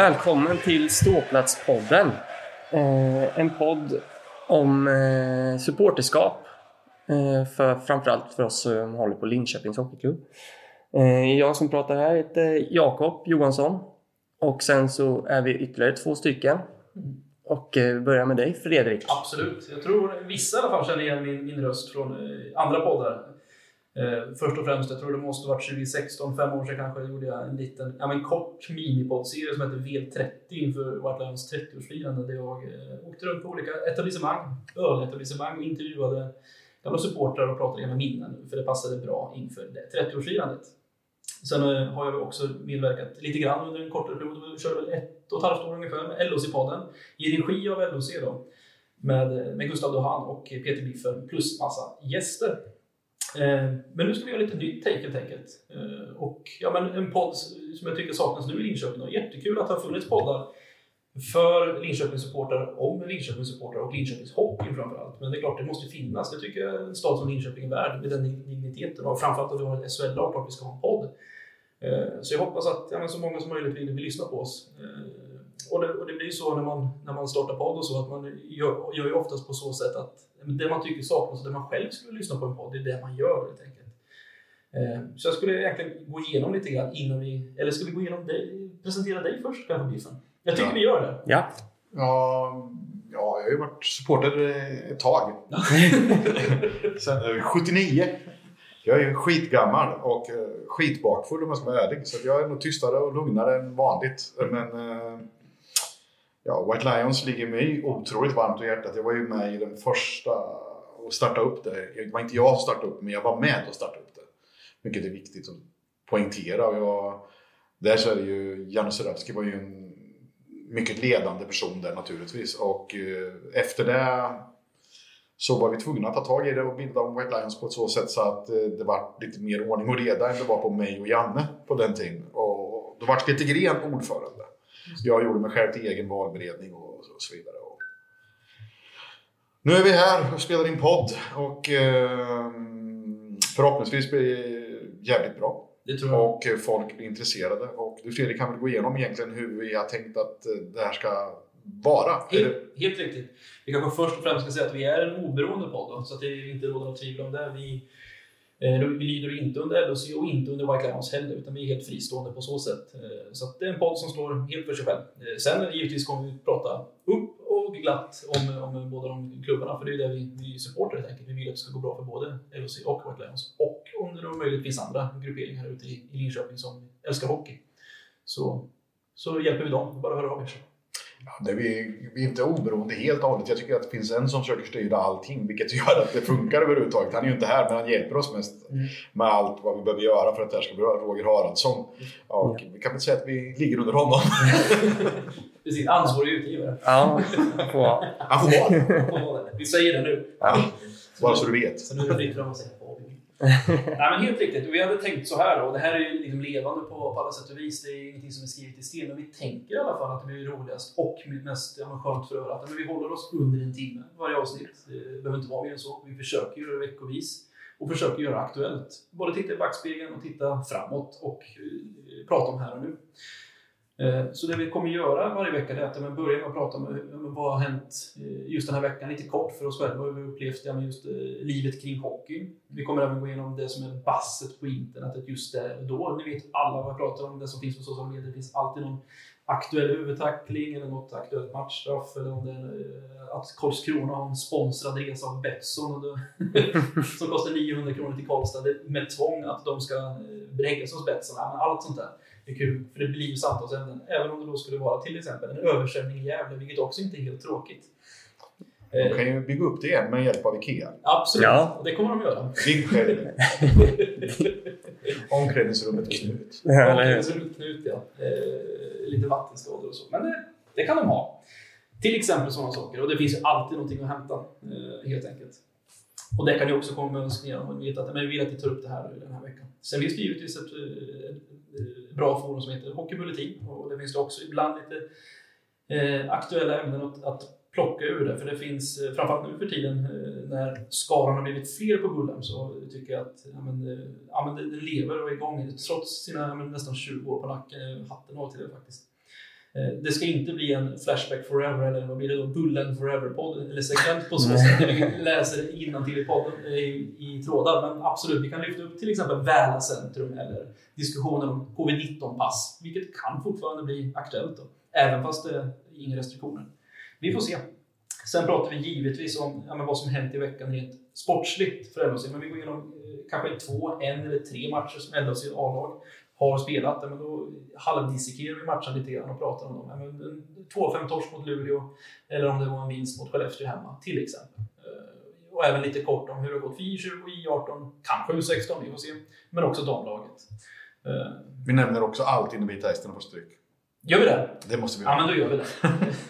Välkommen till Ståplatspodden. Eh, en podd om eh, supporterskap. Eh, för, framförallt för oss som håller på Linköpings Hockeyklubb. Eh, jag som pratar här heter Jakob Johansson. Och sen så är vi ytterligare två stycken. Och eh, börjar med dig Fredrik. Absolut. Jag tror vissa i alla fall känner igen min, min röst från eh, andra poddar. Eh, först och främst, jag tror det måste varit 2016, fem år sedan kanske, gjorde jag en liten, ja men kort minipoddserie som heter VL30 inför vårt lands 30-årsfirande där jag eh, åkte runt på olika etablissemang, öletablissemang och intervjuade gamla supportrar och pratade med minnen för det passade bra inför det 30-årsfirandet. Sen eh, har jag också medverkat lite grann under en kortare period, jag körde väl ett och ett halvt år ungefär med LOC-podden i regi av LOC då med, eh, med Gustav Dohan och Peter Biffen plus massa gäster. Eh, men nu ska vi göra lite nytt take helt enkelt. Eh, och ja, men en podd som jag tycker saknas nu i Linköping. Och jättekul att det har funnits poddar för Linköpingssupportrar om Linköpingssupportrar och Linköpings hockey framförallt. Men det är klart, det måste finnas. Det tycker jag en stad som Linköping är värd med den digniteten. Och framförallt att vi har ett SHL-lag, klart vi ska ha en podd. Eh, så jag hoppas att ja, så många som möjligt vill, vill lyssna på oss. Och det, och det blir så när man, när man startar podd och så, att man gör, gör ju oftast på så sätt att det man tycker saknas och det man själv skulle lyssna på en podd, det är det man gör helt enkelt. Eh, så jag skulle egentligen gå igenom lite grann innan vi, eller ska vi gå igenom dig, presentera dig först kanske Biffen? Jag tycker Ja. vi gör det. Ja. Ja, ja, jag har ju varit supporter ett tag. Sen, eh, 79. Jag är ju skitgammal och eh, skitbakfull om jag ska vara ärlig. Så jag är nog tystare och lugnare än vanligt. Men eh, ja, White Lions ligger mig otroligt varmt om hjärtat. Jag var ju med i den första och startade upp det. Det var inte jag som startade upp det, men jag var med och startade upp det. Vilket är viktigt att poängtera. Och jag, där så är det ju, Janne Serafsky var ju en mycket ledande person där naturligtvis. Och eh, efter det så var vi tvungna att ta tag i det och bilda om White Lions på ett så sätt så att eh, det var lite mer ordning och reda än det var på mig och Janne på den tiden. Och då vart Peter Gren ordförande. Jag gjorde mig själv till egen valberedning och så, vidare. Och nu är vi här och spelar in podd och eh, förhoppningsvis blir det jävligt bra. Det tror jag. Och eh, folk blir intresserade. Och du Fredrik kan väl gå igenom egentligen hur vi har tänkt att eh, det här ska vara? Helt, helt riktigt. Vi kanske först och främst ska säga att vi är en oberoende podd, då, så att det inte råder något tvivel om det. Vi, Eh, vi lyder inte under LOC och inte under White Lions heller, utan vi är helt fristående på så sätt. Eh, så att det är en podd som står helt för sig själv. Eh, sen givetvis kommer vi prata upp och glatt om, om båda de klubbarna, för det är ju det vi, vi supportrar helt enkelt. Vi vill att det ska gå bra för både LOC och White Lions. Och om det då möjligt finns andra grupperingar ute i, i Linköping som älskar hockey. Så, så hjälper vi dem. Bara höra av er. Ja, det är vi, vi är inte oberoende helt och hållet. Jag tycker att det finns en som försöker styra allting, vilket gör att det funkar överhuvudtaget. Han är ju inte här, men han hjälper oss mest Mm. med allt vad vi behöver göra för att det här ska bli. Roger Haraldsson. Och vi kan väl säga att vi ligger under honom. Precis, ansvarig utgivare. Ja, på, Han får vara Vi säger det nu. ja. Bara så du vet. Så nu är det fritt fram att säga. Nej men helt riktigt. Vi hade tänkt så här och det här är ju liksom levande på, på alla sätt och vis. Det är ingenting som är skrivet i sten. Men vi tänker i alla fall att det blir roligast och mest ja, skönt för örat. Men vi håller oss under en timme varje avsnitt. Det behöver inte vara mer än så. Vi försöker göra det veckovis. Och försöker göra aktuellt. Både titta i backspegeln och titta framåt och eh, prata om här och nu. Eh, Så det vi kommer göra varje vecka är att men börja med att prata om vad har hänt eh, just den här veckan, lite kort för oss själva, hur vi upplevt ja, just eh, livet kring hockeyn. Vi kommer även gå igenom det som är basset på internetet just där då. Ni vet alla vad jag pratar om, det som finns på sociala medier. Det finns alltid någon aktuell huvudtackling eller något aktuellt matchstraff eller om det är att Karlskrona har en sponsrad resa av Betsson som kostar 900 kronor till Karlstad med tvång att de ska beläggas hos Betsson. Allt sånt där är kul, för det blir ju samtalsämnen. Även om det då skulle vara till exempel en översvämning i Gävle, vilket också inte är helt tråkigt. De kan ju bygga upp det igen med hjälp av IKEA. absolut, Ja. och det kommer de göra. Vindskäl. Omklädningsrummet Knut. Omklädningsrummet Knut, ja. Eh, lite vattenskador och så. Men det, det kan de ha. Till exempel sådana saker. Och det finns ju alltid någonting att hämta, eh, helt enkelt. Och det kan ju också komma med önskningar om man vet att men vi vill att ni tar upp det här den här veckan. Sen finns det givetvis ett, ett bra forum som heter Hockeybulletin. Och det finns det också ibland lite eh, aktuella ämnen att, att plocka ur det. För det finns, eh, framförallt nu för tiden, eh, när skaran har blivit fler på Bullen, så tycker jag att ja, men, ja, men det, lever och är igång trots sina ja, men, nästan 20 år på nacken. Hatten av till det faktiskt. Eh, Det ska inte bli en Flashback Forever eller vad blir det då? Bullen Forever-podd eller segment på så sätt vi läser innantill i podden eh, i, i trådar. Men absolut, vi kan lyfta upp till exempel Väla centrum eller diskussionen om covid-19-pass, vilket kan fortfarande bli aktuellt då, även fast det är inga restriktioner. Vi får se. Sen pratar vi givetvis om ja, vad som hänt i veckan rent sportsligt för LHC, men vi går igenom eh, kanske två, en eller tre matcher som LHC A-lag har spelat. Ja, Men då halvdissekerar vi matchen lite grann och pratar om dem. Ja, men en 2-5 torsk mot Luleå, eller om det var en vinst mot Skellefteå hemma, till exempel. Eh, Och även lite kort om hur det har gått för I20 och I18, kanske U16, vi får se. Men också damlaget. Eh, Vi nämner också allt innan Vita Hästen får stryk. Gör vi det? Det måste vi Ja, göra. men då gör vi det.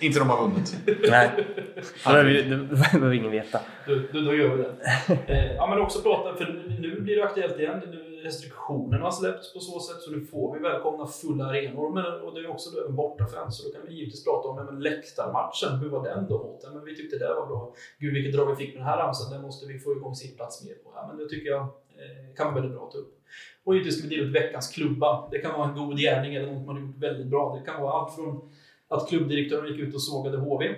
Inte de har vunnit. Nej, det behöver, det behöver ingen veta. Då, då, då gör vi det. Eh, ja, men också prata, för nu blir det aktuellt igen. Nu restriktionerna har släppts på så sätt så nu får vi välkomna fulla arenor. Men, och det är också då även bortafans. Så då kan vi givetvis prata om men läktarmatchen. Hur var den då? Mot? Ja, men vi tyckte det var bra. Gud vilket drag vi fick med den här ramsan. Den måste vi få igång sittplats mer på. Ja, men det tycker jag eh, kan vara väldigt bra att ta upp. Och givetvis ska vi dela ut veckans klubba. Det kan vara en god gärning eller något man har gjort väldigt bra. Det kan vara allt från att klubbdirektören gick ut och sågade HV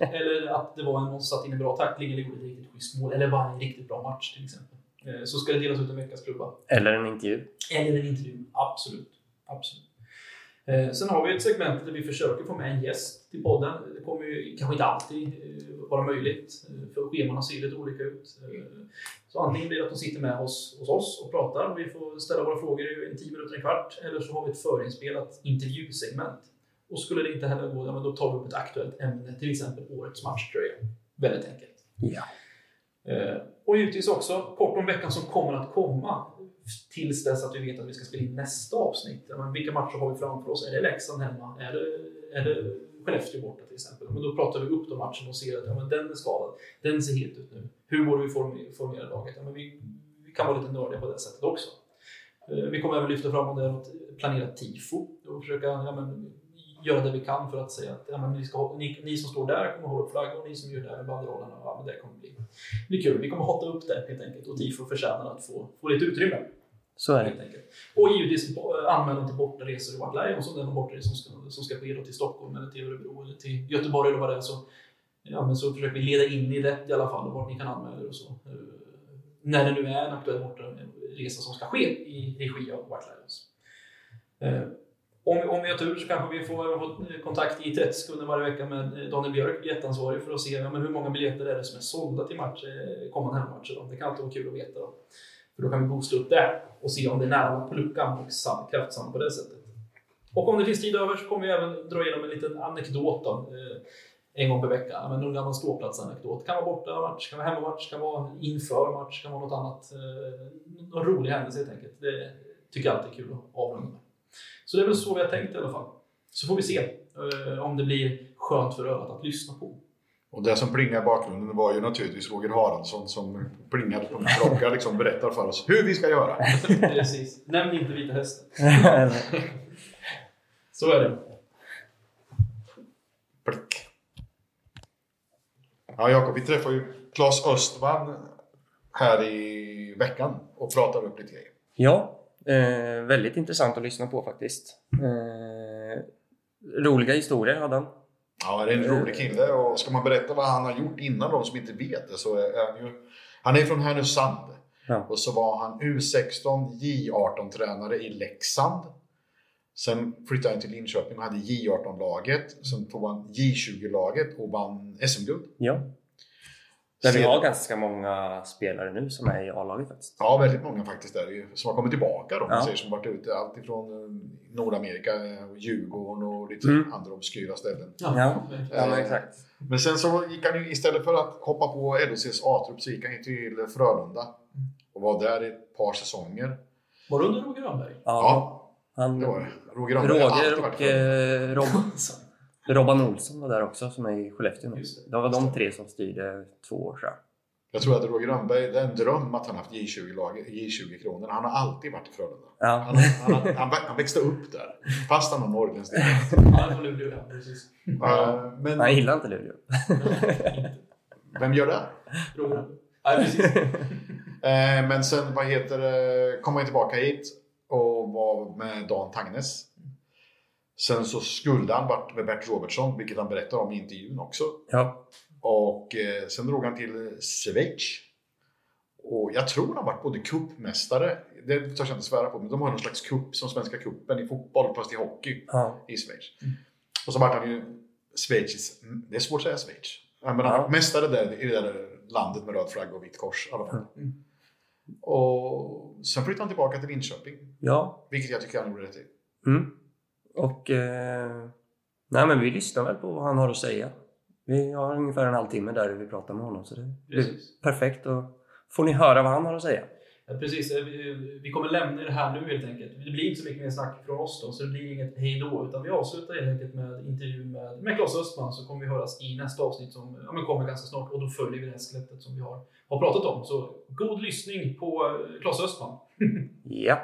eller att det var en någon satt in en bra tackling eller gjorde ett riktigt schysst mål. Eller bara en riktigt bra match till exempel. Eh, Så ska det delas ut en veckas klubba. Eller en intervju. Eller en intervju. Absolut. Absolut. Eh, Sen har vi ett segment där vi försöker få med en gäst till podden. Det kommer ju kanske inte alltid eh, vara möjligt, för scheman ser lite olika ut. Så antingen blir det att de sitter med hos, hos oss och pratar och vi får ställa våra frågor i en 10 minuter, en kvart. Eller så har vi ett förinspelat intervjusegment. Och skulle det inte heller gå, ja, men då tar vi upp ett aktuellt ämne, till exempel årets matchtröja. Väldigt enkelt. Ja. Eh, och givetvis också kort om veckan som kommer att komma. Tills dess att vi vet att vi ska spela in nästa avsnitt. Men vilka matcher har vi framför oss? Är det Leksand hemma? Är det, är det Skellefteå borta till exempel? Men då pratar vi upp de matcherna och ser att ja, men den är skadad. Den ser helt ut nu. Hur borde vi formera laget? Ja, men vi, vi kan vara lite nördiga på det sättet också. Eh, vi kommer även lyfta fram om det är något planerat tifo och försöka ja, men, göra det vi kan för att säga att ja, men ni, ska, ni, ni som står där kommer hålla upp flaggan och ni som gör det här med banderollerna, ja, men det kommer bli, bli kul. Vi kommer hotta upp det helt enkelt och tifo förtjänar att få, få lite utrymme. Så är det. Helt. Och givetvis anmälan till bortaresor i White Lions om det är någon bortaresa som ska, som ska ske till Stockholm eller till Örebro eller till Göteborg eller vad det är. Så, ja, men så försöker vi leda in i det i alla fall och vart ni kan anmäla er och så. Eh, När det nu är en aktuell bortaresa som ska ske i regi av White Lions. Eh, om, om vi har tur så kanske vi får kontakt i 30 sekunder varje vecka med Daniel Björk, jätteansvarig, för att se ja, men hur många biljetter är det som är sålda till match, eh, kommande hemmamatcher. Det kan alltid vara kul att veta. Då. För då kan vi boosta upp det och se om det är nära på luckan och kraftsam på det sättet. Och om det finns tid över så kommer vi även dra igenom en liten anekdot då, eh, en gång per vecka. Men någon gammal ståplatsanekdot. Kan vara borta match, kan vara hemmamatch, kan vara inför match, kan vara något annat. Eh, någon rolig händelse helt enkelt. Det tycker jag alltid är kul att avrunda med. Så det är väl så vi har tänkt i alla fall. Så får vi se eh, om det blir skönt för örat att lyssna på. Och det som plingade i bakgrunden var ju naturligtvis Roger Haraldsson som plingade på en klocka liksom berättar för oss hur vi ska göra. Precis. Nämn inte Vita Hästen. Så är det. Plick. Ja, Jakob, vi träffade ju Claes Östman här i veckan och pratade upp lite grejer. Ja, eh, väldigt intressant att lyssna på faktiskt. Eh, roliga historier hade han. Ja, det är en rolig kille och ska man berätta vad han har gjort innan de som inte vet det så är han ju... Han är från Härnösand. Ja. Och så var han U16 J18-tränare i Leksand. Sen flyttade han till Linköping och hade J18-laget. Sen tog han J20-laget och vann SM-guld. Ja. Där vi har ganska många spelare nu som är i A-laget faktiskt. Ja, väldigt många faktiskt där ju, som har kommit tillbaka då, Ja. säger, som varit ute. Allt ifrån eh, Nordamerika, eh, Djurgården och lite Mm. andra obskyra ställen. Ja, ja men exakt. Men sen så gick han ju istället för att hoppa på LHCs A-trupp så gick han ju till Frölunda. Och var där i ett par säsonger. Var det under Roger Rönnberg? Ja, Ja, han, det var det. Roger Rönnberg har alltid Roger varit och eh, Rob, Robban Olsson var där också som är i Skellefteå nu. Det. Det var de tre som styrde två år sedan. Jag tror att Roger Rönnberg, det är en dröm att han haft J20-laget, J20-kronor. Han har alltid varit i Frölunda. Ja. Han, han, han, han, växte upp där. Fast han har norrländsk. Ja, han är från Luleå, ja. Precis. Men Han gillar inte Luleå. vem gör det? Roger. Precis. Eh, Men sen, vad heter det, kom han tillbaka hit och var med Dan Tangnes. Sen så skulle han varit med Bert Robertson, vilket han berättar om i intervjun också. Ja. Och eh, sen drog han till Schweiz. Och jag tror han varit både kuppmästare, det törs jag inte svära på, men de har någon slags kupp som Svenska kuppen i fotboll, fast i hockey ja. i Schweiz. Och så vart han ju Schweiz, det är svårt att säga Schweiz. Men han Ja. var mästare där i det där landet med röd flagga och vitt kors i alla fall. Mm. Och sen flyttade han tillbaka till Linköping, Ja. vilket jag tycker han gjorde rätt i. Mm. Och... Eh, nej, men vi lyssnar väl på vad han har att säga. Vi har ungefär en halvtimme där vi pratar med honom, så det blir perfekt. Och får ni höra vad han har att säga. Ja, precis. Eh, Vi, kommer lämna det här nu helt enkelt. Det blir inte så mycket mer snack från oss då, så det blir inget hej då. Utan vi avslutar helt enkelt med intervju med, med Claes Östman så kommer vi höras i nästa avsnitt som ja, men kommer ganska snart. Och då följer vi det här skelettet som vi har, har pratat om. Så god lyssning på eh, Claes Östman. Ja.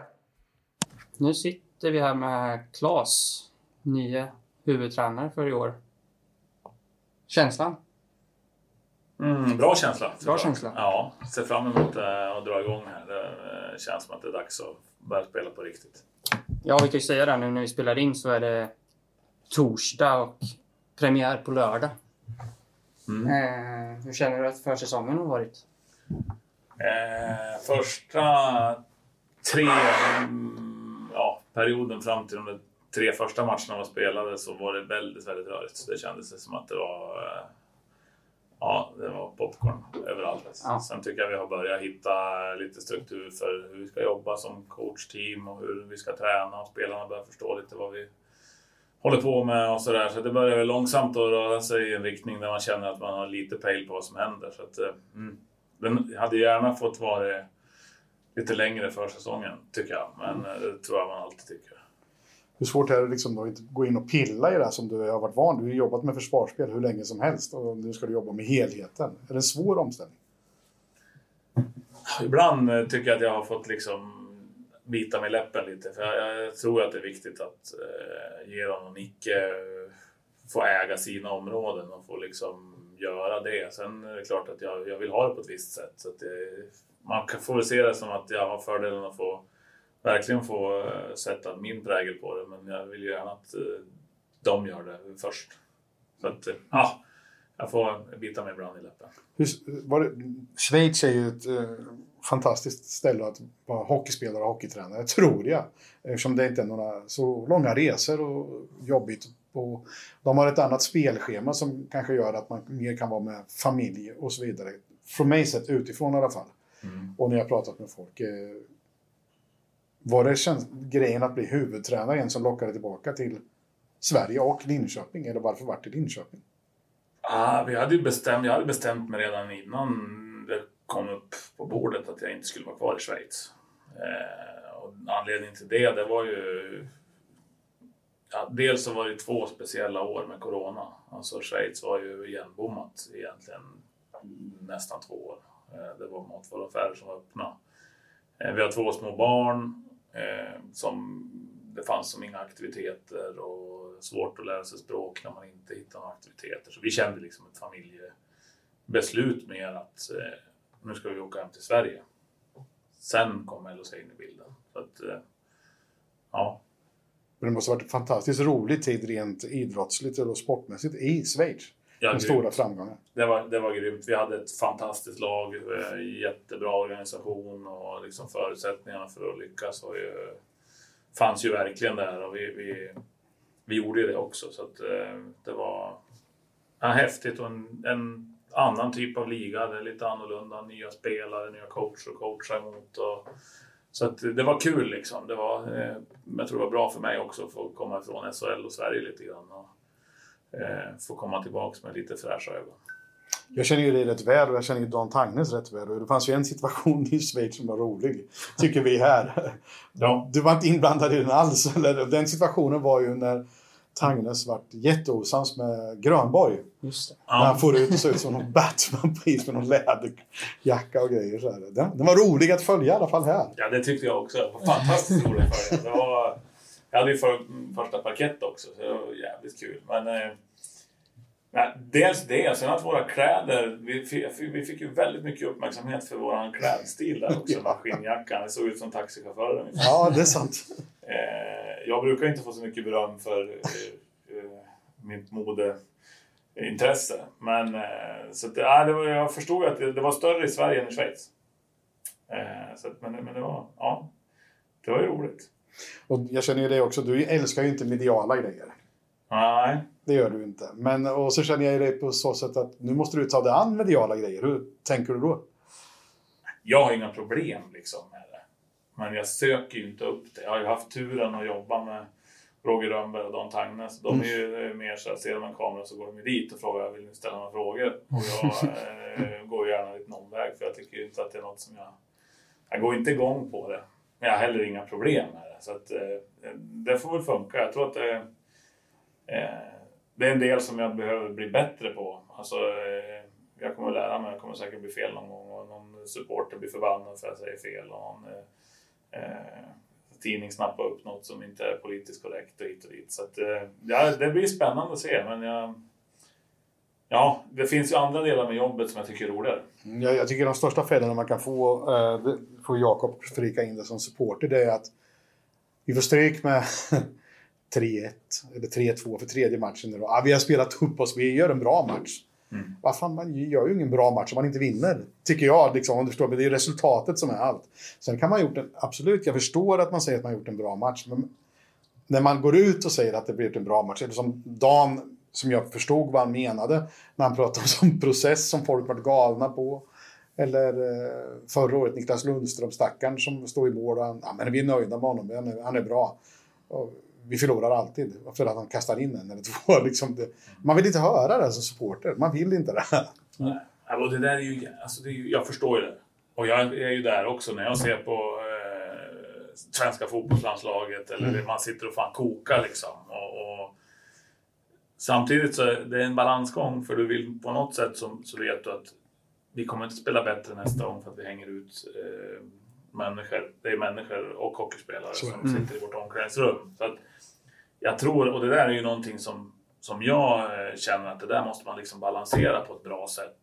Nu sitter vi här med Claes, nye huvudtränare för i år. Känslan? Mm, bra känsla. Bra känsla. Ja, ser fram emot eh, att dra igång här. Det eh, känns som att det är dags att börja spela på riktigt. Ja, vi kan ju säga det nu när vi spelar in så är det torsdag och premiär på lördag. Mm. Eh, hur känner du att försäsongen har varit? Eh, första tre mm, perioden fram till de tre första matcherna var spelade så var det väldigt, väldigt rörigt. Det kändes som att det var eh, Ja, det var popcorn överallt. Ja. Sen tycker jag vi har börjat hitta lite struktur för hur vi ska jobba som coachteam och hur vi ska träna och spelarna börjar förstå lite vad vi håller på med och sådär. Så det börjar väl långsamt att röra sig i en riktning där man känner att man har lite pejl på vad som händer. Så att, eh, mm. Den hade gärna fått vara lite längre för säsongen, tycker jag. Men eh, det tror jag man alltid tycker. Hur svårt är det liksom då att gå in och pilla i det här som du har varit van Du har jobbat med försvarsspel hur länge som helst och nu ska du jobba med helheten. Är det en svår omställning? Ibland eh, tycker jag att jag har fått liksom bita mig i läppen lite. För jag, jag tror att det är viktigt att eh, ge dem och Nicke eh, få äga sina områden och få liksom göra det. Sen är det klart att jag, jag vill ha det på ett visst sätt. Så det, man kan få väl se det som att jag har fördelen att få verkligen få eh, sätta min prägel på det. Men jag vill ju gärna att eh, de gör det först. Så att, eh, ja, jag får bita mig ibland i läppen. Hur, var det, Schweiz är ju ett eh, fantastiskt ställe att vara hockeyspelare och hockeytränare, tror jag. Eftersom det inte är några så långa resor och jobbigt. Och de har ett annat spelschema som kanske gör att man mer kan vara med familj och så vidare. Från mig sett utifrån i alla fall. Och när jag pratat med folk. Eh, var det grejen att bli huvudtränare en som lockade tillbaka till Sverige och Linköping? Eller varför vart det Linköping? Ah, vi hade bestämt, jag hade bestämt mig redan innan det kom upp på bordet att jag inte skulle vara kvar i Schweiz. Eh, och anledningen till det, det var ju... Ja, dels så var det två speciella år med Corona. Alltså Schweiz var ju igenbommat egentligen nästan två år. Eh, det var matvaruaffärer som var öppna. Eh, vi har två små barn eh, som det fanns som inga aktiviteter och svårt att lära sig språk när man inte hittar några aktiviteter. Så vi kände liksom ett familjebeslut mer att nu ska vi åka hem till Sverige. Sen kom LHC in i bilden. Så att, ja, Men det måste ha varit en fantastiskt rolig tid rent idrottsligt och sportmässigt i Schweiz ja, grymt. stora framgångar. Det var, det var grymt. Vi hade ett fantastiskt lag, eh, jättebra organisation och liksom förutsättningarna för att lyckas var ju, fanns ju verkligen där och vi, vi, vi gjorde ju det också. Så att, eh, det var ja, häftigt och en, en annan typ av liga. Det är lite annorlunda, nya spelare, nya coacher att coacha emot. Och, så att det var kul liksom. Det var, eh, jag tror det var bra för mig också att få komma ifrån SHL och Sverige lite grann. Och, få komma tillbaks med lite fräscha ögon. Jag känner ju dig rätt väl och jag känner ju Dan Tangnes rätt väl. Och det fanns ju en situation i Schweiz som var rolig, tycker vi här. Ja. Du var inte inblandad i den alls. Eller, den situationen var ju när Tangnes vart jätteosams med Grönborg. Just det. När han får ut och ser ut som någon Batman på is med någon läderjacka och grejer. Så här. Den, den var rolig att följa i alla fall här. Ja, det tyckte jag också. Det var fantastiskt roligt för det. var, Jag hade ju för, första parkett också, så det var jävligt kul. Men, eh, nej, dels det, sen att våra kläder... Vi fick, vi fick ju väldigt mycket uppmärksamhet för vår klädstil där också. Med skinnjackan. Det såg ut som taxichaufförer ungefär. Ja, det är sant. Eh, jag brukar inte få så mycket beröm för eh, eh, mitt modeintresse. Men så att, ja, det var, jag förstod att det, det var större i Sverige än i Schweiz. Så att, men, men det var, ja, det var ju roligt. Och jag känner ju det också, du älskar ju inte mediala grejer. Nej, Det gör du inte. Men, och så känner jag ju det på så sätt att nu måste du ta dig an mediala grejer. Hur tänker du då? jag har inga problem liksom med det. Men jag söker ju inte upp det. Jag har ju haft turen att jobba med Roger Rönnberg och Dan Tangnes. De är ju mer så att ser de en kamera så går de dit och frågar vill ni ställa några frågor? Och jag eh, går gärna en liten omväg för jag tycker inte att det är något som jag... Jag går inte igång på det. Men jag har heller inga problem med det. Så att eh, det får väl funka. Jag tror att det, eh, Eh, det är en del som jag behöver bli bättre på. Alltså, eh, jag kommer att lära mig, jag kommer säkert bli fel någon gång och någon supporter blir förbannad för att jag säger fel och någon eh, eh tidning snappar upp något som inte är politiskt korrekt och hit och dit. Så att, ja, det blir spännande att se men jag, ja, det finns ju andra delar med jobbet som jag tycker är roligare. Mm, jag, jag tycker de största fällorna man kan få, eh, får Jakob flika in det som supporter, det är att vi får stryk med 3-1 eller 3-2 för tredje matchen. då. Ja, vi har spelat upp oss, vi gör en bra match. Mm. Vad fan, man gör ju ingen bra match om man inte vinner. Tycker jag, liksom, om du förstår. Men det är resultatet som är allt. Sen kan man ha gjort en, absolut, jag förstår att man säger att man har gjort en bra match. Men när man går ut och säger att det blivit en bra match, eller som Dan, som jag förstod vad han menade, när han pratade om som process som folk varit galna på. Eller eh, förra året Niklas Lundström, stackaren som står i mål och han, ja, men vi är nöjda med honom, han är, han är bra. Och vi förlorar alltid för att han kastar in en eller två. Liksom det, man vill inte höra det som supporter, man vill inte det. Ja, och det där är ju, alltså det är ju, jag förstår ju det. Och jag är ju där också när jag ser på eh, svenska fotbollslandslaget eller man sitter och fan kokar liksom. Och, och, samtidigt så är det en balansgång för du vill på något sätt så, så vet du att vi kommer inte spela bättre nästa gång för att vi hänger ut eh, människor. Det är människor och hockeyspelare som det. sitter i vårt omklädningsrum. Så att jag tror, och det där är ju någonting som, som jag eh, känner att det där måste man liksom balansera på ett bra sätt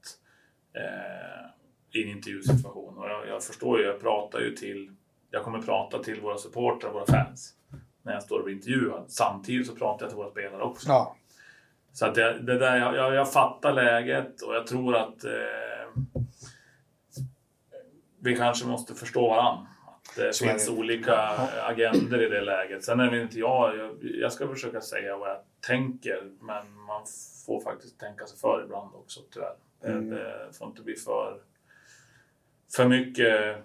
eh, i en intervjusituation. Och jag, jag förstår ju, jag pratar ju till, jag kommer prata till våra supportrar, våra fans, när jag står och blir intervjuad. Samtidigt så pratar jag till våra spelare också. Ja, Så att det, det där, jag, jag, jag fattar läget och jag tror att eh, vi kanske måste förstå varandra. Det Så finns det. olika agender i det läget. Sen är det inte jag, jag, jag ska försöka säga vad jag tänker, men man får faktiskt tänka sig för ibland också tyvärr. Mm. Det, får inte bli för, för mycket eh,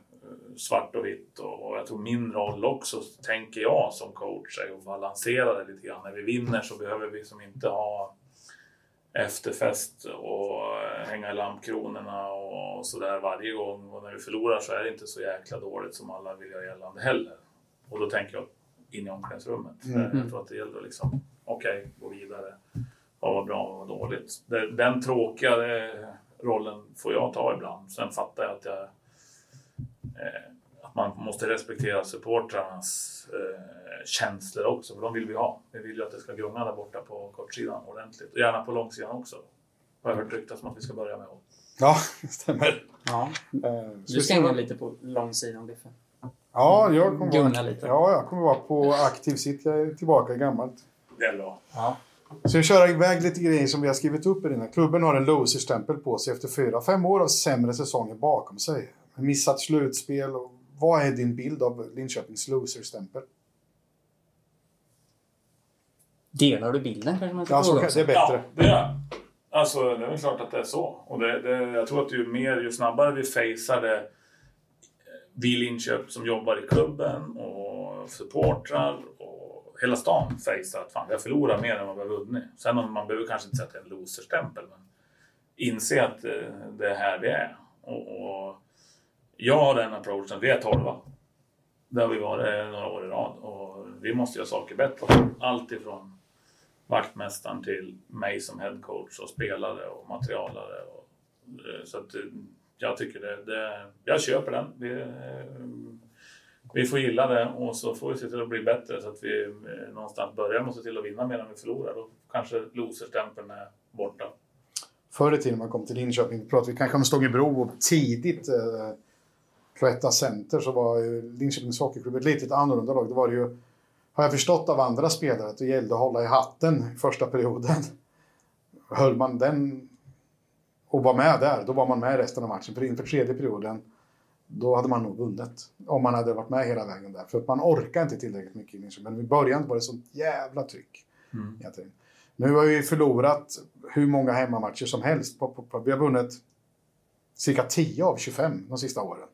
svart och vitt och, och jag tror min roll också, tänker jag som coach, är att balansera det lite grann. När vi vinner så behöver vi som inte ha efterfest och eh, hänga i lampkronorna och sådär varje gång. Och när vi förlorar så är det inte så jäkla dåligt som alla vill göra gällande heller. Och då tänker jag in i omklädningsrummet. Mm. Jag tror att det gäller att liksom, okej, gå vidare. Vad var bra, vad var dåligt? Den, tråkiga eh, rollen får jag ta ibland. Sen fattar jag att jag eh, man måste respektera supportrarnas eh, känslor också, för de vill vi ha. Vi vill ju att det ska gunga där borta på kortsidan ordentligt och gärna på långsidan också. Har jag hört ryktas om att vi ska börja med. ja det stämmer. Ja. Eh, Du ska hänga lite på långsidan, Biffen. Ja, jag kommer Gunga vara, lite. ja, jag kommer vara på aktiv sitt. Jag är tillbaka i gammalt. Det är bra. Ja. Så jag kör iväg lite grejer som vi har skrivit upp i den här. Klubben har en loser-stämpel på sig efter fyra, fem år av sämre säsonger bakom sig. Missat slutspel. Och vad är din bild av Linköpings loser-stämpel? Delar du bilden kanske man ska Ja, fråga också? det är bättre. Ja, det är Alltså, det är väl klart att det är så. Och det, det, jag tror att ju mer, ju snabbare vi facear det, vi i Linköping som jobbar i klubben och supportrar och hela stan facear att fan, vi har förlorat mer än vad vi har vunnit. Sen om man behöver kanske inte säga att det är en loserstämpel, men inse att eh, det är här vi är. Och, och jag har den approachen, vi är 12 Det har vi varit eh, några år i rad och vi måste göra saker bättre. Allt ifrån vaktmästaren till mig som headcoach och spelare och materialare. Och, eh, så att eh, jag tycker det, det jag köper den. Vi, vi får gilla det och så får vi se till att bli bättre så att vi någonstans börjar med att se till att vinna medan vi förlorar. Då kanske loserstämpeln är borta. Förr i tiden när man kom till Linköping, pratade vi kanske om Stångebro och tidigt eh, Cloetta Center så var ju Linköpings Hockeyklubb ett litet annorlunda lag. Det var det ju har jag förstått av andra spelare att det gällde att hålla i hatten i första perioden. Höll man den och var med där, då var man med resten av matchen. För inför tredje perioden, då hade man nog vunnit. Om man hade varit med hela vägen där. För att man orkar inte tillräckligt mycket i Linköping. Men i början var det sånt jävla tryck. egentligen. Nu har vi förlorat hur många hemmamatcher som helst. Vi har vunnit cirka 10 av 25 de sista åren.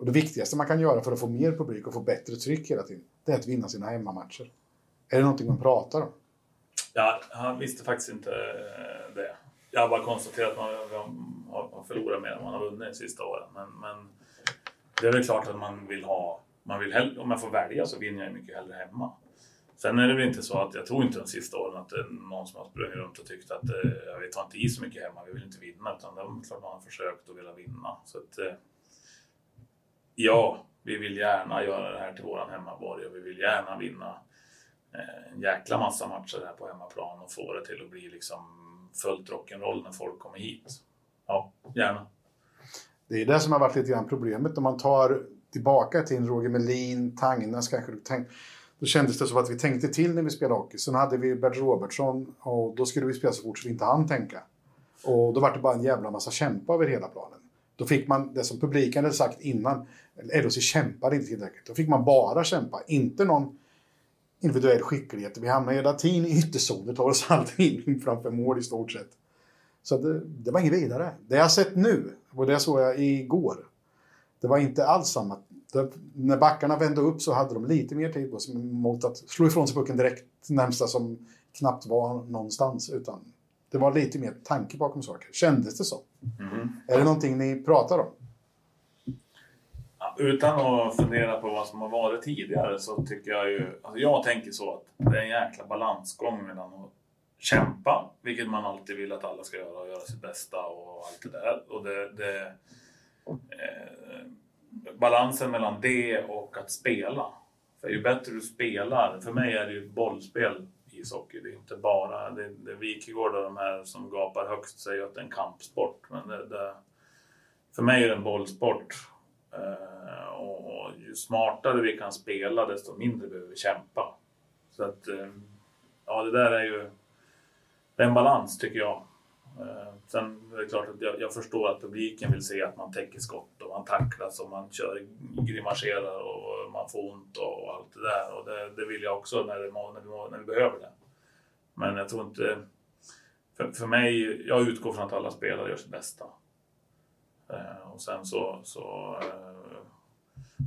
Och det viktigaste man kan göra för att få mer publik och få bättre tryck hela tiden, det är att vinna sina hemmamatcher. Är det någonting man pratar om? Ja, han visste faktiskt inte eh, det. Jag har bara konstaterat att man har- förlorat mer än man har vunnit de sista åren. Men, men det är väl klart att man vill ha... Man vill hellre, om jag får välja så vinner jag ju mycket hellre hemma. Sen är det väl inte så att jag tror inte de sista åren att det är någon som har sprungit runt och tyckt att eh, vi tar inte i så mycket hemma, vi vill inte vinna. Utan det är klart man har försökt att vilja vinna. Så att, eh, ja, vi vill gärna göra det här till våran hemmaborg och vi vill gärna vinna eh, en jäkla massa matcher här på hemmaplan och få det till att bli liksom fullt rock'n'roll när folk kommer hit. Ja, gärna. Det är det som har varit lite grann problemet om man tar tillbaka till Roger Melin, Tangnas kanske. du Tänk, då kändes det som att vi tänkte till när vi spelade hockey. Sen hade vi Bert Robertsson och då skulle vi spela så fort så vi inte hann tänka. Och då var det bara en jävla massa kämpa över hela planen. Då fick man det som publiken hade sagt innan, LHC kämpade inte tillräckligt. Då fick man bara kämpa, inte någon individuell skicklighet. Vi hamnade hela tiden i ytterzonen, tar oss alltid in framför mål i stort sett. Så det, det var inget vidare. Det jag har sett nu, och det såg jag igår, det var inte alls samma. Det, när backarna vände upp så hade de lite mer tid på sig mot att slå ifrån sig pucken direkt närmsta som knappt var någonstans. Utan det var lite mer tanke bakom saker. Kändes det Mm. Är det någonting ni pratar om? Utan att fundera på vad som har varit tidigare så tycker jag ju... Alltså jag tänker så att det är en jäkla balansgång mellan att kämpa, vilket man alltid vill att alla ska göra och göra sitt bästa och allt det där. Och det, det, eh, balansen mellan det och att spela. För ju bättre du spelar, för mig är det ju bollspel ishockey. Det är inte bara... Det, det Wikegård och de här som gapar högst säger att det är en kampsport. Men det, det, för mig är det en bollsport. Eh, och, och ju smartare vi kan spela, desto mindre behöver vi kämpa. Så att, eh, ja det där är ju... Det är en balans tycker jag. Eh, sen är det klart att jag, jag förstår att publiken vill se att man täcker skott och man tacklas och man kör, grimaserar och man får ont och allt det där. Och det, det vill jag också när, det, när, vi, när vi behöver det. Men jag tror inte... För, för mig, jag utgår från att alla spelare gör sitt bästa. Eh, och sen så, så eh,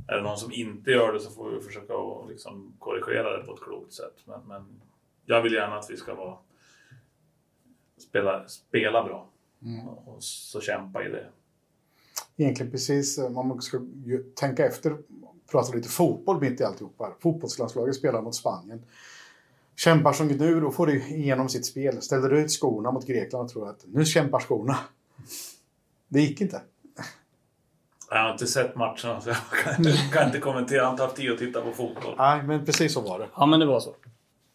är det någon som inte gör det så får vi försöka att liksom korrigera det på ett klokt sätt. Men, men jag vill gärna att vi ska vara, spela, spela bra och så kämpa i det. Egentligen precis, eh, man ska ju tänka efter, prata lite fotboll mitt i alltihopa. Fotbollslandslaget spelar mot Spanien. Kämpar som gnur och får igenom sitt spel. Ställer ut skorna mot Grekland och tror att nu kämpar skorna. Det gick inte. Jag har inte sett matchen så jag kan inte, kan inte kommentera. Jag har inte haft tid att titta på fotboll. Nej, men precis så var det. Ja, men det var så.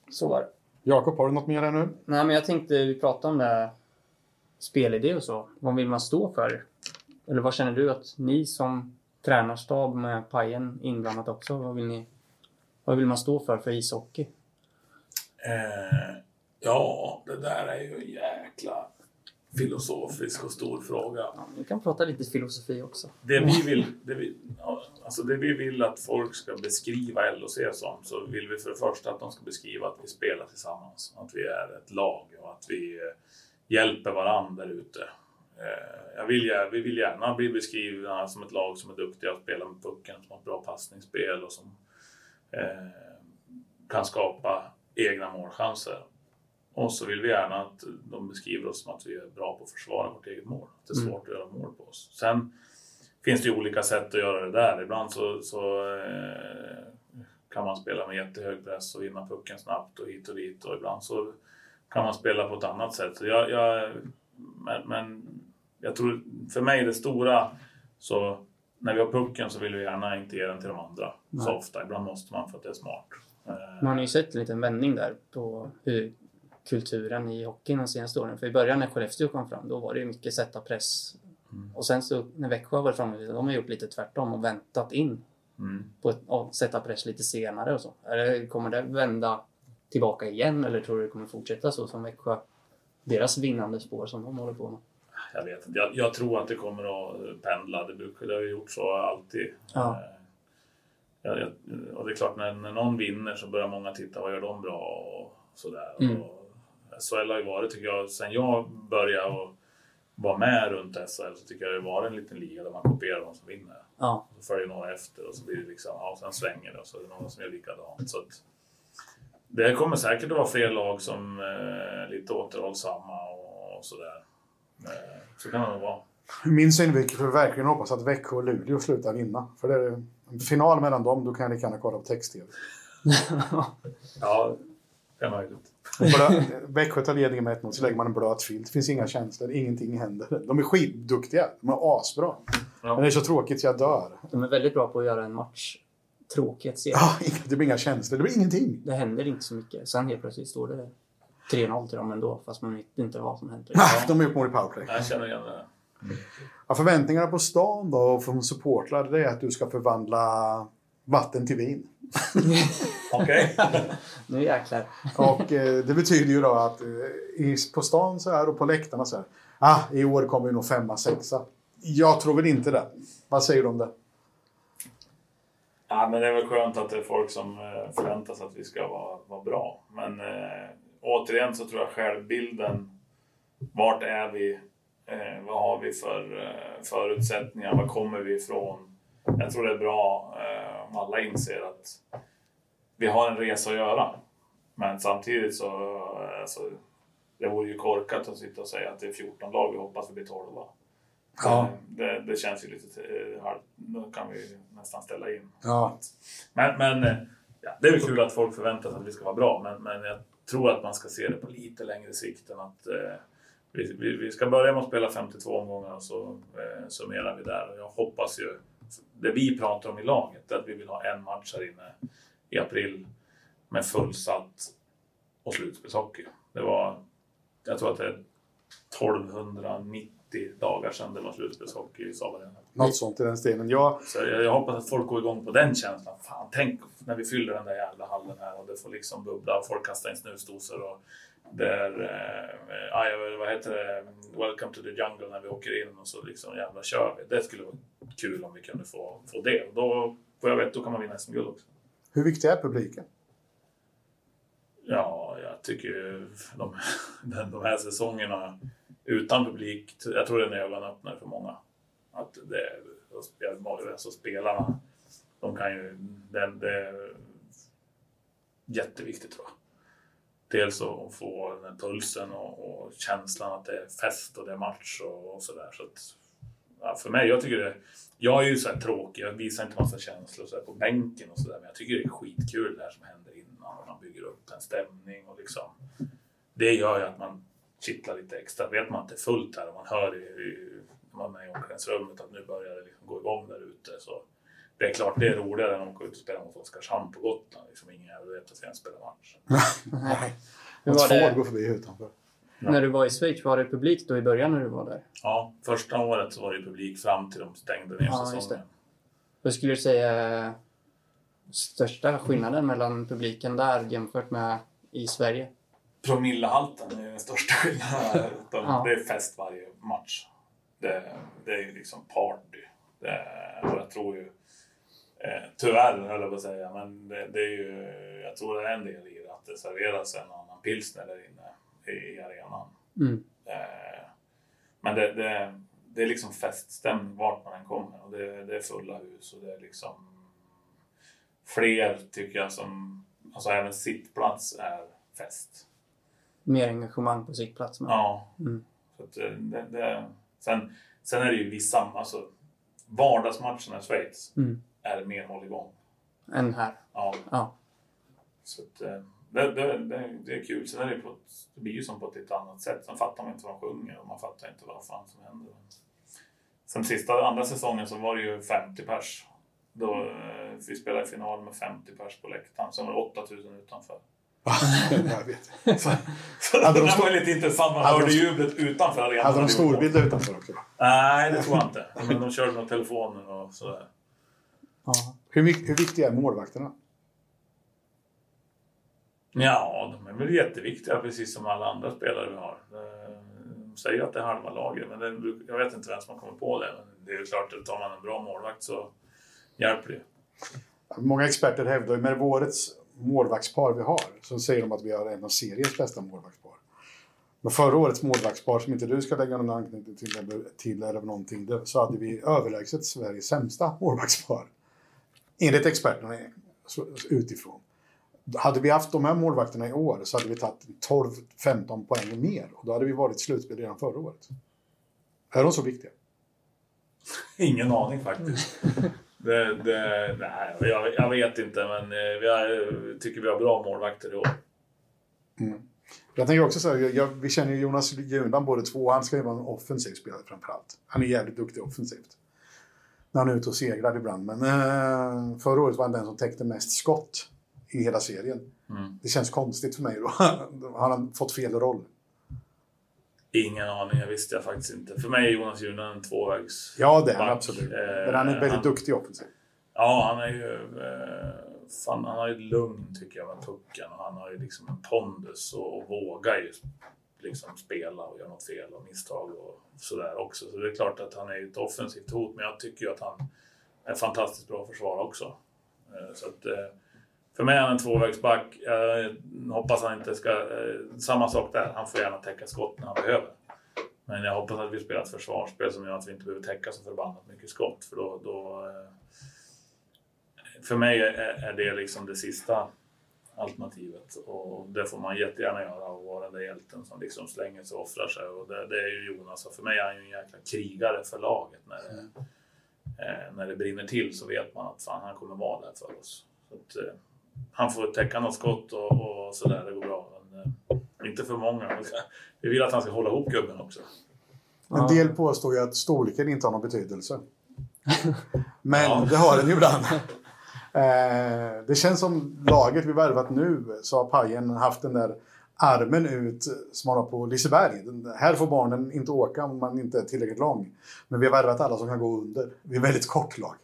Så var det. Jakob, har du något mer här nu? Nej, men jag tänkte vi pratade om det här spelidé och så. Vad vill man stå för? Eller vad känner du att ni som tränarstab med Pajen inblandat också, vad vill ni? Vad vill man stå för för ishockey? Eh, ja, det där är ju en jäkla filosofisk och stor fråga. Ja, vi kan prata lite filosofi också. Det vi vill, det vi, alltså det vi vill att folk ska beskriva LHC som, så vill vi för det första att de ska beskriva att vi spelar tillsammans. Att vi är ett lag och att vi eh, hjälper varandra där ute. Eh, jag vill, vi vill gärna bli beskrivna som ett lag som är duktiga att spela med pucken, som har ett bra passningsspel och som eh, kan skapa egna målchanser. Och så vill vi gärna att de beskriver oss som att vi är bra på att försvara vårt eget mål. Att det är svårt att göra mål på oss. Sen finns det ju olika sätt att göra det där. Ibland så, så eh, kan man spela med jättehög press och vinna pucken snabbt och hit och dit. Och ibland så kan man spela på ett annat sätt. Så jag, jag, men, men jag tror, för mig det stora, så när vi har pucken så vill vi gärna inte ge den till de andra så ofta. Ibland måste man för att det är smart. Eh, Man har ju sett en liten vändning där på hur kulturen i hockeyn de senaste åren. För i början när Skellefteå kom fram, då var det ju mycket sätta press. Och sen så när Växjö har varit framme, de har gjort lite tvärtom och väntat in Mm. på och sätta press lite senare och så? Eller kommer det vända tillbaka igen eller tror du det kommer fortsätta så som Växjö? Deras vinnande spår som de håller på med. Jag vet inte. Jag, jag tror att det kommer att pendla. Det, brukar, det har ju gjort så alltid. Ja. Eh, jag, jag, och det är klart, när, när någon vinner så börjar många titta, vad gör de bra och sådär. Mm. Och SHL har ju varit, tycker jag, sen jag började och vara med runt SHL så tycker jag det var en liten liga där man kopierar de som vinner. Ja, så följer några efter och så blir det liksom, ja, sen svänger det och så är det någon som gör likadant. Så att, det kommer säkert att vara fler lag som är lite återhållsamma och, och sådär. Så kan det nog vara. Min synvinkel får verkligen hoppas att Växjö och Luleå slutar vinna. För det är en final mellan dem, då kan jag lika gärna kolla på text-tv. Ja, det är möjligt. Växjö tar ledningen med 1-0, så lägger man en blöt filt. Det finns inga känslor, ingenting händer. De är skitduktiga, de är asbra. Ja. Men det är så tråkigt så jag dör. de är väldigt bra på att göra en match tråkig att se. Ja, det blir inga känslor, det blir ingenting. Det händer inte så mycket. Sen helt plötsligt står det 3-0 till dem ändå, fast man vet inte vad som händer. Ah, De är upp mål i powerplay. Jag känner igen det. Ja, förväntningarna på stan då, och från supportrar, det är att du ska förvandla vatten till vin. Okej. Nu jäklar. Och eh, det betyder ju då att eh, i, på stan så här och på läktarna så här. Ah, i år kommer vi nog femma, sexa. Jag tror väl inte det. Vad säger du om det? Ja, men det är väl skönt att det är folk som eh, förväntar sig att vi ska vara, vara bra. Men eh, återigen så tror jag självbilden. Vart är vi? Eh, vad har vi för eh, förutsättningar? Var kommer vi ifrån? Jag tror det är bra eh, om alla inser att vi har en resa att göra. Men samtidigt så, eh, alltså, det vore ju korkat att sitta och säga att det är 14 lag vi hoppas vi blir 12. Ja. Det, det känns ju lite eh, halvt, då kan vi nästan ställa in. Ja, Men, men eh, ja, det är väl kul att folk förväntar sig att vi ska vara bra, men, men jag tror att man ska se det på lite längre sikt än att eh, vi, vi, vi ska börja med att spela 52 omgångar och så eh, summerar vi där. Och jag hoppas ju, det vi pratar om i laget, är att vi vill ha en match här inne i april med fullsatt och slutspelshockey. Det var, jag tror att det är 1290 dagar sedan det var slutspelshockey i Saab Arena. något sånt i den stenen. Jag, Så jag, jag hoppas att folk går igång på den känslan. Fan, tänk när vi fyller den där jävla hallen här och det får liksom bubbla och folk kastar in snusdosor och det är, eh, vad heter det, Welcome to the jungle när vi åker in och så liksom jävla kör vi. Det skulle vara kul om vi kunde få, få det. Och då, vad jag vet, då kan man vinna SM-guld också. hur viktig är publiken? Ja, jag tycker de, de här säsongerna utan publik, jag tror det är en ögonöppnare för många. Att det, alltså spelarna, de kan ju, det, det är jätteviktigt tror jag. Dels att få den här pulsen och, och känslan att det är fest och det är match och, och sådär. Så att, ja, för mig, jag tycker det, jag är ju såhär tråkig, jag visar inte massa känslor så här på bänken och sådär. Men jag tycker det är skitkul det här som händer innan och man bygger upp en stämning och liksom. Det gör ju att man kittlar lite extra. Vet man att det är fullt här och man hör i, i, när man är i omklädningsrummet att nu börjar det liksom gå igång där ute. Så det är klart det är roligare än att åka ut och spela mot Oskarshamn på Gotland. Liksom ingen jävel vet att vi ens spelar match. Nej. Hur var det gå förbi utanför. när du var i Schweiz? Var det publik då i början när du var där? Ja, första året så var det publik fram till de stängde ner Ja, säsongen. Vad skulle du säga största skillnaden mellan publiken där jämfört med i Sverige? Promillehalten är den största skillnaden. De, Ja. Det är fest varje match. Det, det är ju liksom party. Det, och jag tror ju, eh, tyvärr höll jag på att säga, men det, det är ju, jag tror det är en del i det att det serveras en annan pilsner där inne i, i arenan. Mm. Eh, men det, det, det är liksom feststämning vart man än kommer och det, det är fulla hus och det är liksom fler tycker jag som, alltså även sittplats är fest. Mer engagemang på sittplats. Men... Ja. Mm. Så att det, det, det, sen, sen är det ju vissa, alltså vardagsmatcherna i Schweiz Mm. är mer hålligång. Än här. Ja. Ja. Så att, eh, det, det, det, det är kul. Sen är det, på ett, det blir ju som på ett lite annat sätt. Sen fattar man inte vad de sjunger och man fattar inte vad fan som händer. Sen sista, andra säsongen så var det ju 50 pers. Då, eh, vi spelade final med 50 pers på läktaren. Sen var det 8000 utanför. jag vet. Så, så Hade de det var lite intressant. Man hörde de- jublet utanför arenan. Hade de storbilder utanför också? Nej, det tror jag inte. Men de körde nog telefoner och sådär. Ja. Hur, hur viktiga är målvakterna? Ja, de är väl jätteviktiga precis som alla andra spelare vi har. De säger att det är halva laget, men det, jag vet inte vem som har kommit på det. Men det är ju klart att tar man en bra målvakt så hjälper det. Många experter hävdar ju med årets målvaktspar vi har så säger de att vi har en av seriens bästa målvaktspar. Men förra årets målvaktspar, som inte du ska lägga någon anknytning till, eller, till eller någonting, det- så hade vi överlägset Sveriges sämsta målvaktspar. Enligt experterna utifrån. Hade vi haft de här målvakterna i år så hade vi tagit 12-15 poäng mer och då hade vi varit slutspel redan förra året. Är de så viktiga? Ingen aning faktiskt. Det, det, nej, jag, jag vet inte, men eh, vi har, tycker vi har bra målvakter i år. Jag tänker också så här, jag, vi känner ju Jonas Jundan båda två. Han ska ju vara en offensiv spelare framförallt. Han är jävligt duktig offensivt. När han är ute och segrar ibland. Men eh, förra året var han den som täckte mest skott i hela serien. Mm. Det känns konstigt för mig då. Han har fått fel roll. Ingen aning, jag visste jag faktiskt inte. För mig är Jonas Junan en tvåvägs... Ja, det är han absolut. Eh, Men han är väldigt han- duktig offensivt. Ja, han är ju... Eh, fan, han har ju ett lugn tycker jag med pucken och han har ju liksom en pondus och, och vågar ju liksom spela och göra något fel och misstag och sådär också. Så det är klart att han är ett offensivt hot, men jag tycker ju att han är fantastiskt bra försvar också. Eh, så att, för mig är han en tvåvägsback. Jag hoppas han inte ska... Eh, samma sak där, han får gärna täcka skott när han behöver. Men jag hoppas att vi spelar ett försvarsspel som gör att vi inte behöver täcka så förbannat mycket skott. För då, då, eh, för mig är, det liksom det sista alternativet. Och det får man jättegärna göra och vara den där hjälten som liksom slänger sig och offrar sig. Och det, det är ju Jonas. Och för mig är han ju en jäkla krigare för laget. När det, eh, när det brinner till så vet man att fan, han kommer vara där för oss. Att, han får täcka något skott och, och sådär, det går bra. Men, eh, inte för många. Vi vill att han ska hålla ihop gubben också. En del påstår ju att storleken inte har någon betydelse. Men Ja. det har den ju ibland. Eh, det känns som laget vi värvat nu så har Pajen haft den där armen ut som han har på Liseberg. Den, här får barnen inte åka om man inte är tillräckligt lång. Men vi har värvat alla som kan gå under. Vi är väldigt kort lag.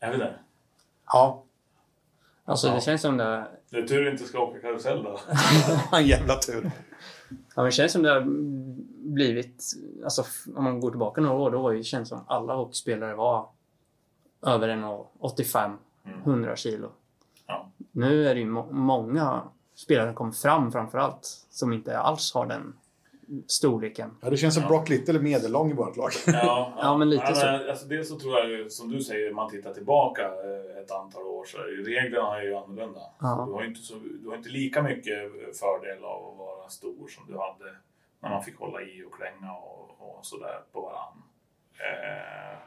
Är vi där? Ja, Alltså Ja. det känns som det... Det är tur vi inte ska åka karusell då. en jävla tur. Ja, men det känns som det har blivit... Alltså om man går tillbaka några år, då var det känns som alla hockeyspelare var över 1,85, 100 kilo. Ja. Nu är det ju må- många spelare som kommer fram framförallt, som inte alls har den storleken. Ja, det känns som Ja. Brock Little är medellång i vårt lag. Ja, Ja, men lite så. Alltså, dels så tror jag ju, som du säger, man tittar tillbaka eh, ett antal år så reglerna är ju annorlunda. Ja. Du, har ju inte så, du har inte lika mycket fördel av att vara stor som du hade när man fick hålla i och klänga och, och sådär på varann. Eh,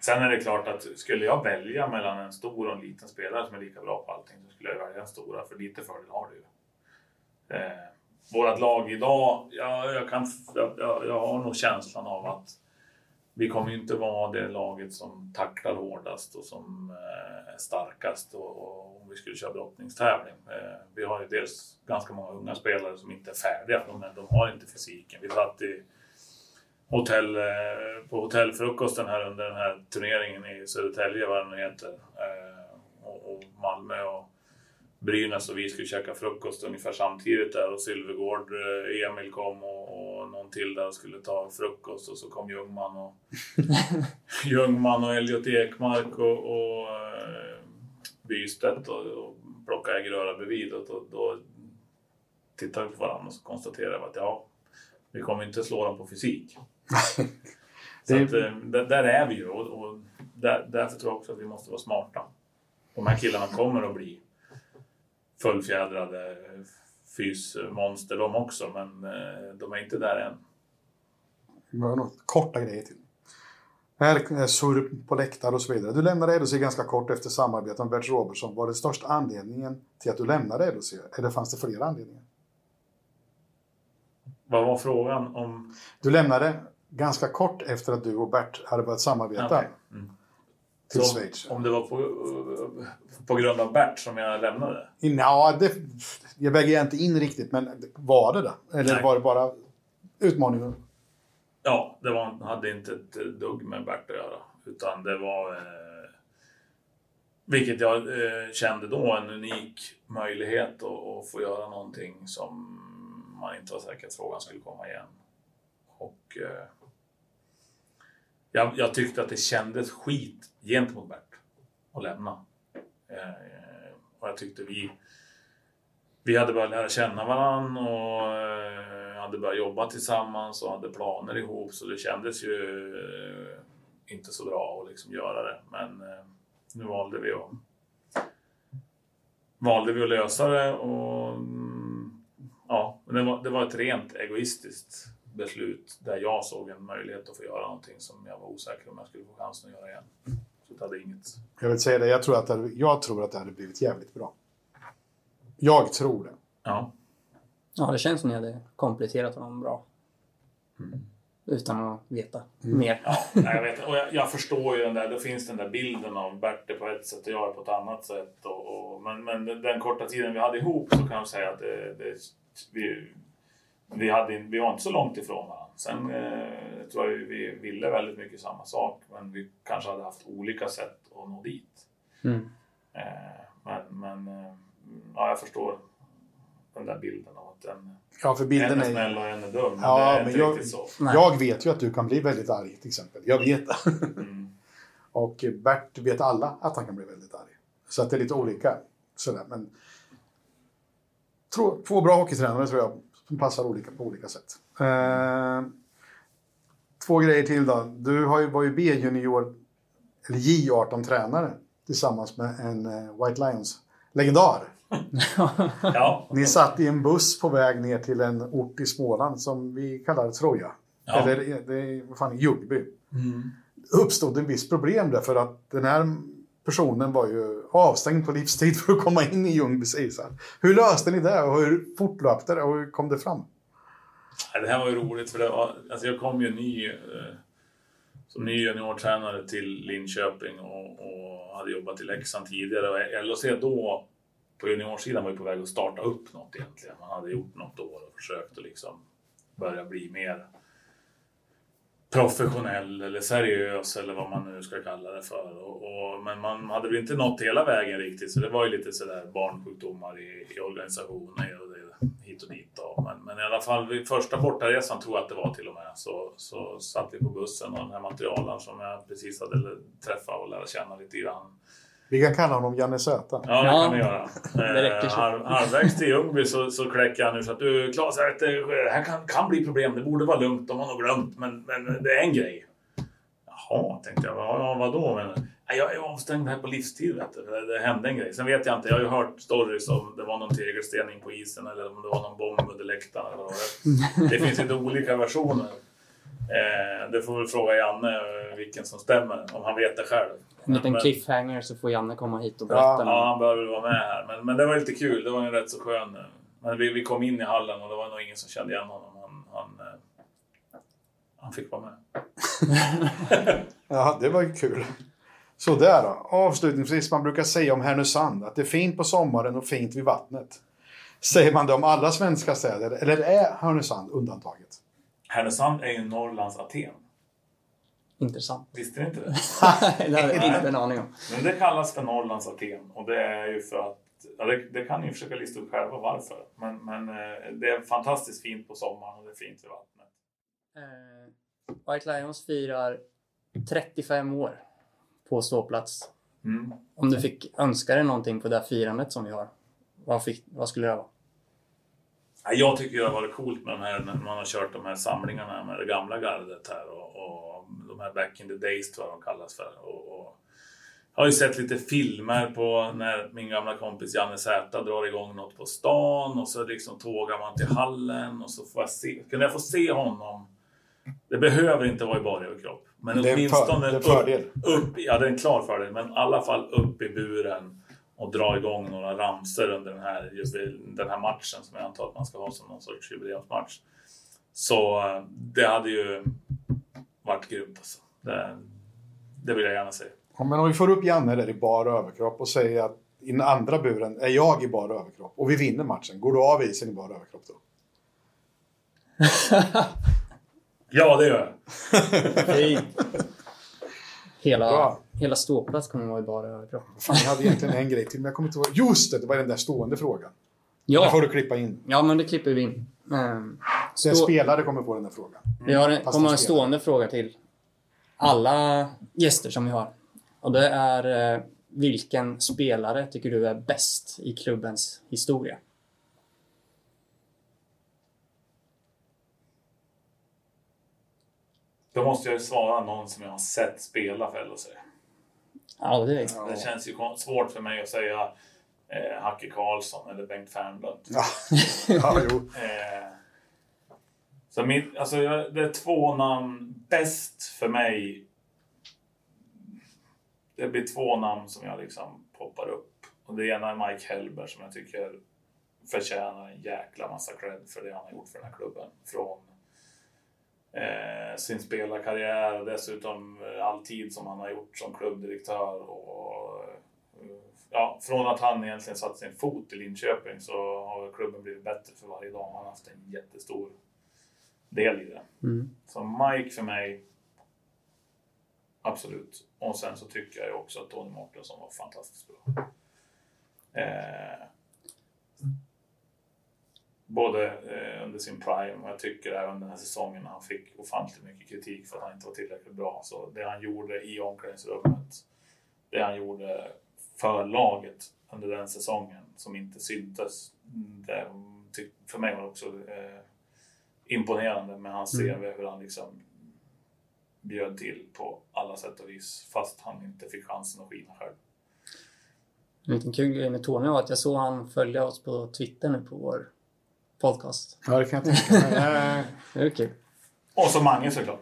sen är det klart att skulle jag välja mellan en stor och en liten spelare som är lika bra på allting så skulle jag välja den stora, för lite fördel har du ju. Eh, vårt lag idag, ja, jag, kan, jag, jag, har nog känslan av att vi kommer ju inte vara det laget som tacklar hårdast och som eh, är starkast och, och om vi skulle köra brottningstävling. Eh, vi har ju dels ganska många unga spelare som inte är färdiga, de, de har inte fysiken. Vi satt i hotell, eh, på hotellfrukosten här under den här turneringen i Södertälje, vad den nu heter, och, och Malmö och Brynäs och vi skulle käka frukost ungefär samtidigt där och Sylvegård, eh, Emil kom och, och någon till där och skulle ta frukost och så kom Ljungman och Ljungman och Elliot Ekmark och, och eh, Bystedt och, och plockade äggröra bredvid och då, då tittade vi på varandra och så konstaterade vi att ja, vi kommer inte slå dem på fysik. så att, eh, där, där är vi ju och, och där, därför tror jag också att vi måste vara smarta. De här killarna kommer att bli fullfjädrade fysmonster de också, men eh, de är inte där än. Vi har nog korta grejer till. Här är surr på läktare och så vidare. Du lämnade LHC ganska kort efter samarbetet med Bert Robertson. Var det största anledningen till att du lämnade LHC? Eller fanns det flera anledningar? Vad var frågan om... Du lämnade ganska kort efter att du och Bert hade börjat samarbeta Okej. Mm. Till Så Schweiz. Om det var på, på grund av Bert som jag lämnade? Ja, det, jag väger inte in riktigt, men var det det? Eller Nej. var det bara utmaningen? Ja, det var, hade inte ett dugg med Bert att göra. Utan det var... Eh, vilket jag eh, kände då en unik möjlighet att, att få göra någonting som man inte var säker att frågan skulle komma igen. Och eh, jag, jag tyckte att det kändes skit gentemot Bert att lämna. Eh, och jag tyckte vi, vi hade börjat lära känna varandra och eh, hade börjat jobba tillsammans och hade planer ihop så det kändes ju eh, inte så bra att liksom göra det. Men eh, nu valde vi att valde vi att lösa det och mm, ja, det var, det var ett rent egoistiskt beslut där jag såg en möjlighet att få göra någonting som jag var osäker om jag skulle få chansen att göra igen. Så det hade inget. Jag vill säga det, jag tror, att det, hade- jag tror att det hade blivit jävligt bra. Jag tror det. Ja. Ja, det känns som ni hade kompletterat honom bra. Utan att veta mer. Ja, nej, jag vet. Och jag, jag förstår ju den där, då finns den där bilden av Berte på ett sätt och jag på ett annat sätt. Och, och, men, men den korta tiden vi hade ihop så kan jag säga att det, det, vi, vi, hade, vi var inte så långt ifrån varandra. Sen eh, tror jag vi ville väldigt mycket samma sak men vi kanske hade haft olika sätt att nå dit. Mm. Eh, men men eh, ja, jag förstår den där bilden av att en, Ja, för en bilden är är... snäll och en är dum. Men Ja, det är men inte jag- riktigt så. Nej. Jag vet ju att du kan bli väldigt arg till exempel. Jag vet det. Mm. Och Bert vet alla att han kan bli väldigt arg. Så att det är lite olika. Sådär. Men två, två bra hockeytränare tror jag som passar olika på olika sätt. Eh, två grejer till då. Du har ju, var ju B-junior, eller J18-tränare tillsammans med en eh, White Lions-legendar. Ja. Ni satt i en buss på väg ner till en ort i Småland som vi kallar Troja. Ja. Eller det är, vad fan, Ljungby. Mm. uppstod en viss problem där för att den här personen var ju avstängd på livstid för att komma in i Ljungbys ishall. Hur löste ni det och hur fortlöpte det och hur kom det fram? Det här var ju roligt för det var, alltså jag kom ju ny eh, som ny juniortränare till Linköping och, och hade jobbat i Leksand tidigare. Och LHC då på juniorsidan var ju på väg att starta upp något egentligen. Man hade gjort något år och försökt att liksom börja bli mer professionell eller seriös eller vad man nu ska kalla det för. Och, och, men man hade väl inte nått hela vägen riktigt så det var ju lite sådär barnsjukdomar i, i organisationen och det, hit och dit. Då. Men, men i alla fall vid första bortaresan tror jag att det var till och med så, så satt vi på bussen och den här materialen som jag precis hade träffat och lärt känna lite grann. Vi kan kalla honom Janne Söta. Ja, det Ja, kan vi göra. det räcker Eh, så. halv, halvvägs till Ljungby så, så kläcker han nu så att du Claes, det här kan, kan bli problem. Det borde vara lugnt. De har nog glömt. Men, men det är en grej. Jaha, tänkte jag. Ja, vadå? Men, "Nej, jag är avstängd här på livstid. Vet du. Det, det hände en grej. Sen vet jag inte. Jag har ju hört stories om det var någon tegelstening på isen eller om det var någon bomb under läktaren. Eller vad det, det finns lite olika versioner. Eh, det får väl fråga Janne eh, vilken som stämmer. Om han vet det själv. En liten Men- cliffhanger så får Janne komma hit och Ja, berätta. Ja, han bör väl vara med här. Men, men det var lite kul. Det var en rätt så skön... Men vi, vi kom in i hallen och det var nog ingen som kände igen honom. Han, han, eh, han fick vara med. Ja, det var ju kul. Så där då. Avslutningsvis, man brukar säga om Härnösand att det är fint på sommaren och fint vid vattnet. Säger man det om alla svenska städer eller är Härnösand undantaget? Härnösand är ju Norrlands Aten. Intressant. Visste ni inte det? det hade jag inte en aning om. Men det kallas för Norrlands Aten. Och det är ju för att... Ja, det, det kan ni försöka lista ut själva varför. Men, men eh, det är fantastiskt fint på sommaren och det är fint vid vattnet. Eh, White Lions firar 35 år på ståplats. Mm. Om du fick önska dig någonting på det här firandet som vi har, vad, fick, vad skulle det vara? Ja, Jag tycker det har varit coolt med de här, när man har kört de här samlingarna med det gamla gardet här och, och de här back in the days tror jag de kallas för. Och, och jag har ju sett lite filmer på när min gamla kompis Janne Zäta drar igång något på stan och så liksom tågar man till hallen och så får jag se, kunde jag få se honom. Det behöver inte vara i bara överkropp. Men Det är en för- åtminstone det är en fördel. Upp, upp, ja det är en klar fördel, men i alla fall upp i buren och dra igång några ramser under den här, den här matchen som jag antar att man ska ha som någon sorts jubileumsmatch. Så eh, det hade ju varit grymt alltså. Det, det vill jag gärna säga. Ja, men om vi får upp Janne där i bar överkropp och säger att i den andra buren är jag i bar överkropp och vi vinner matchen. Går du av isen i bar överkropp då? Ja, det gör jag. Hela, Bra. Hela ståplats kommer vara bara bra. Fan, jag hade egentligen en grej till, men jag kommer inte ihåg. Just det, det var den där stående frågan. Ja, får du klippa in. ja men det klipper vi in. Ehm, Så en Stå- spelare kommer få den där frågan. Vi har en, kommer ha en en stående fråga till alla gäster som vi har. Och det är eh, vilken spelare tycker du är bäst i klubbens historia? Då måste jag ju svara någon som jag har sett spela för LHC. Ja, det är Ja. Det känns ju svårt för mig att säga eh, Hacke Karlsson eller Bengt Fernlund. Ja, ja jo. Eh, så mitt, alltså, det är två namn. Bäst för mig. Det blir två namn som jag liksom poppar upp. Och det ena är Mike Hellberg som jag tycker förtjänar en jäkla massa cred för det han har gjort för den här klubben. Från eh, sin spelarkarriär och dessutom eh, all tid som han har gjort som klubbdirektör. Och, eh, ja, från att han egentligen satt sin fot i Linköping så har klubben blivit bättre för varje dag. Han har haft en jättestor del i det. Mm. Så Mike för mig, absolut. Och sen så tycker jag också att Tony Mårtensson var fantastiskt bra. Eh, både eh, under sin prime och jag tycker även den här säsongen han fick ofantligt mycket kritik för att han inte var tillräckligt bra. Så det han gjorde i omklädningsrummet, det han gjorde för laget under den säsongen som inte syntes. Det, för mig var det också eh, imponerande med hans Mm. CV, hur han liksom bjöd till på alla sätt och vis fast han inte fick chansen att skina själv. En liten kul grej med Tony var att jag såg han följa oss på Twitter nu på vår podcast. Ja, det kan jag tänka mig. Det är kul. Och så Mange såklart.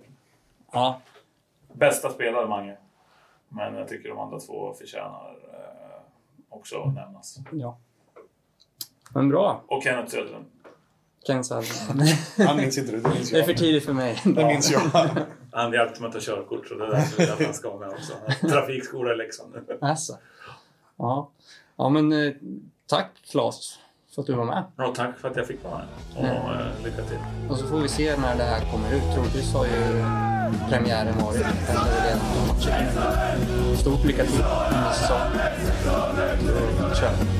Ja, Bästa spelare Mange. Men jag tycker de andra två förtjänar eh, också att nämnas. ja. Men bra. Och Kenneth Söderlund. Ken Sall. Han minns inte det, det minns Det är för tidigt för mig. Det minns jag. Han hjälpte mig att ta körkort så det är därför jag han ska vara med också. Trafikskola i Leksand nu. Alltså. Ja. ja, men eh, tack Claes för att du var med. Ja, tack för att jag fick vara med. Och eh, lycka till. Och så får vi se när det här kommer ut. Troligtvis har ju premiären varit. Stort lycka till med säsongen. Så kör.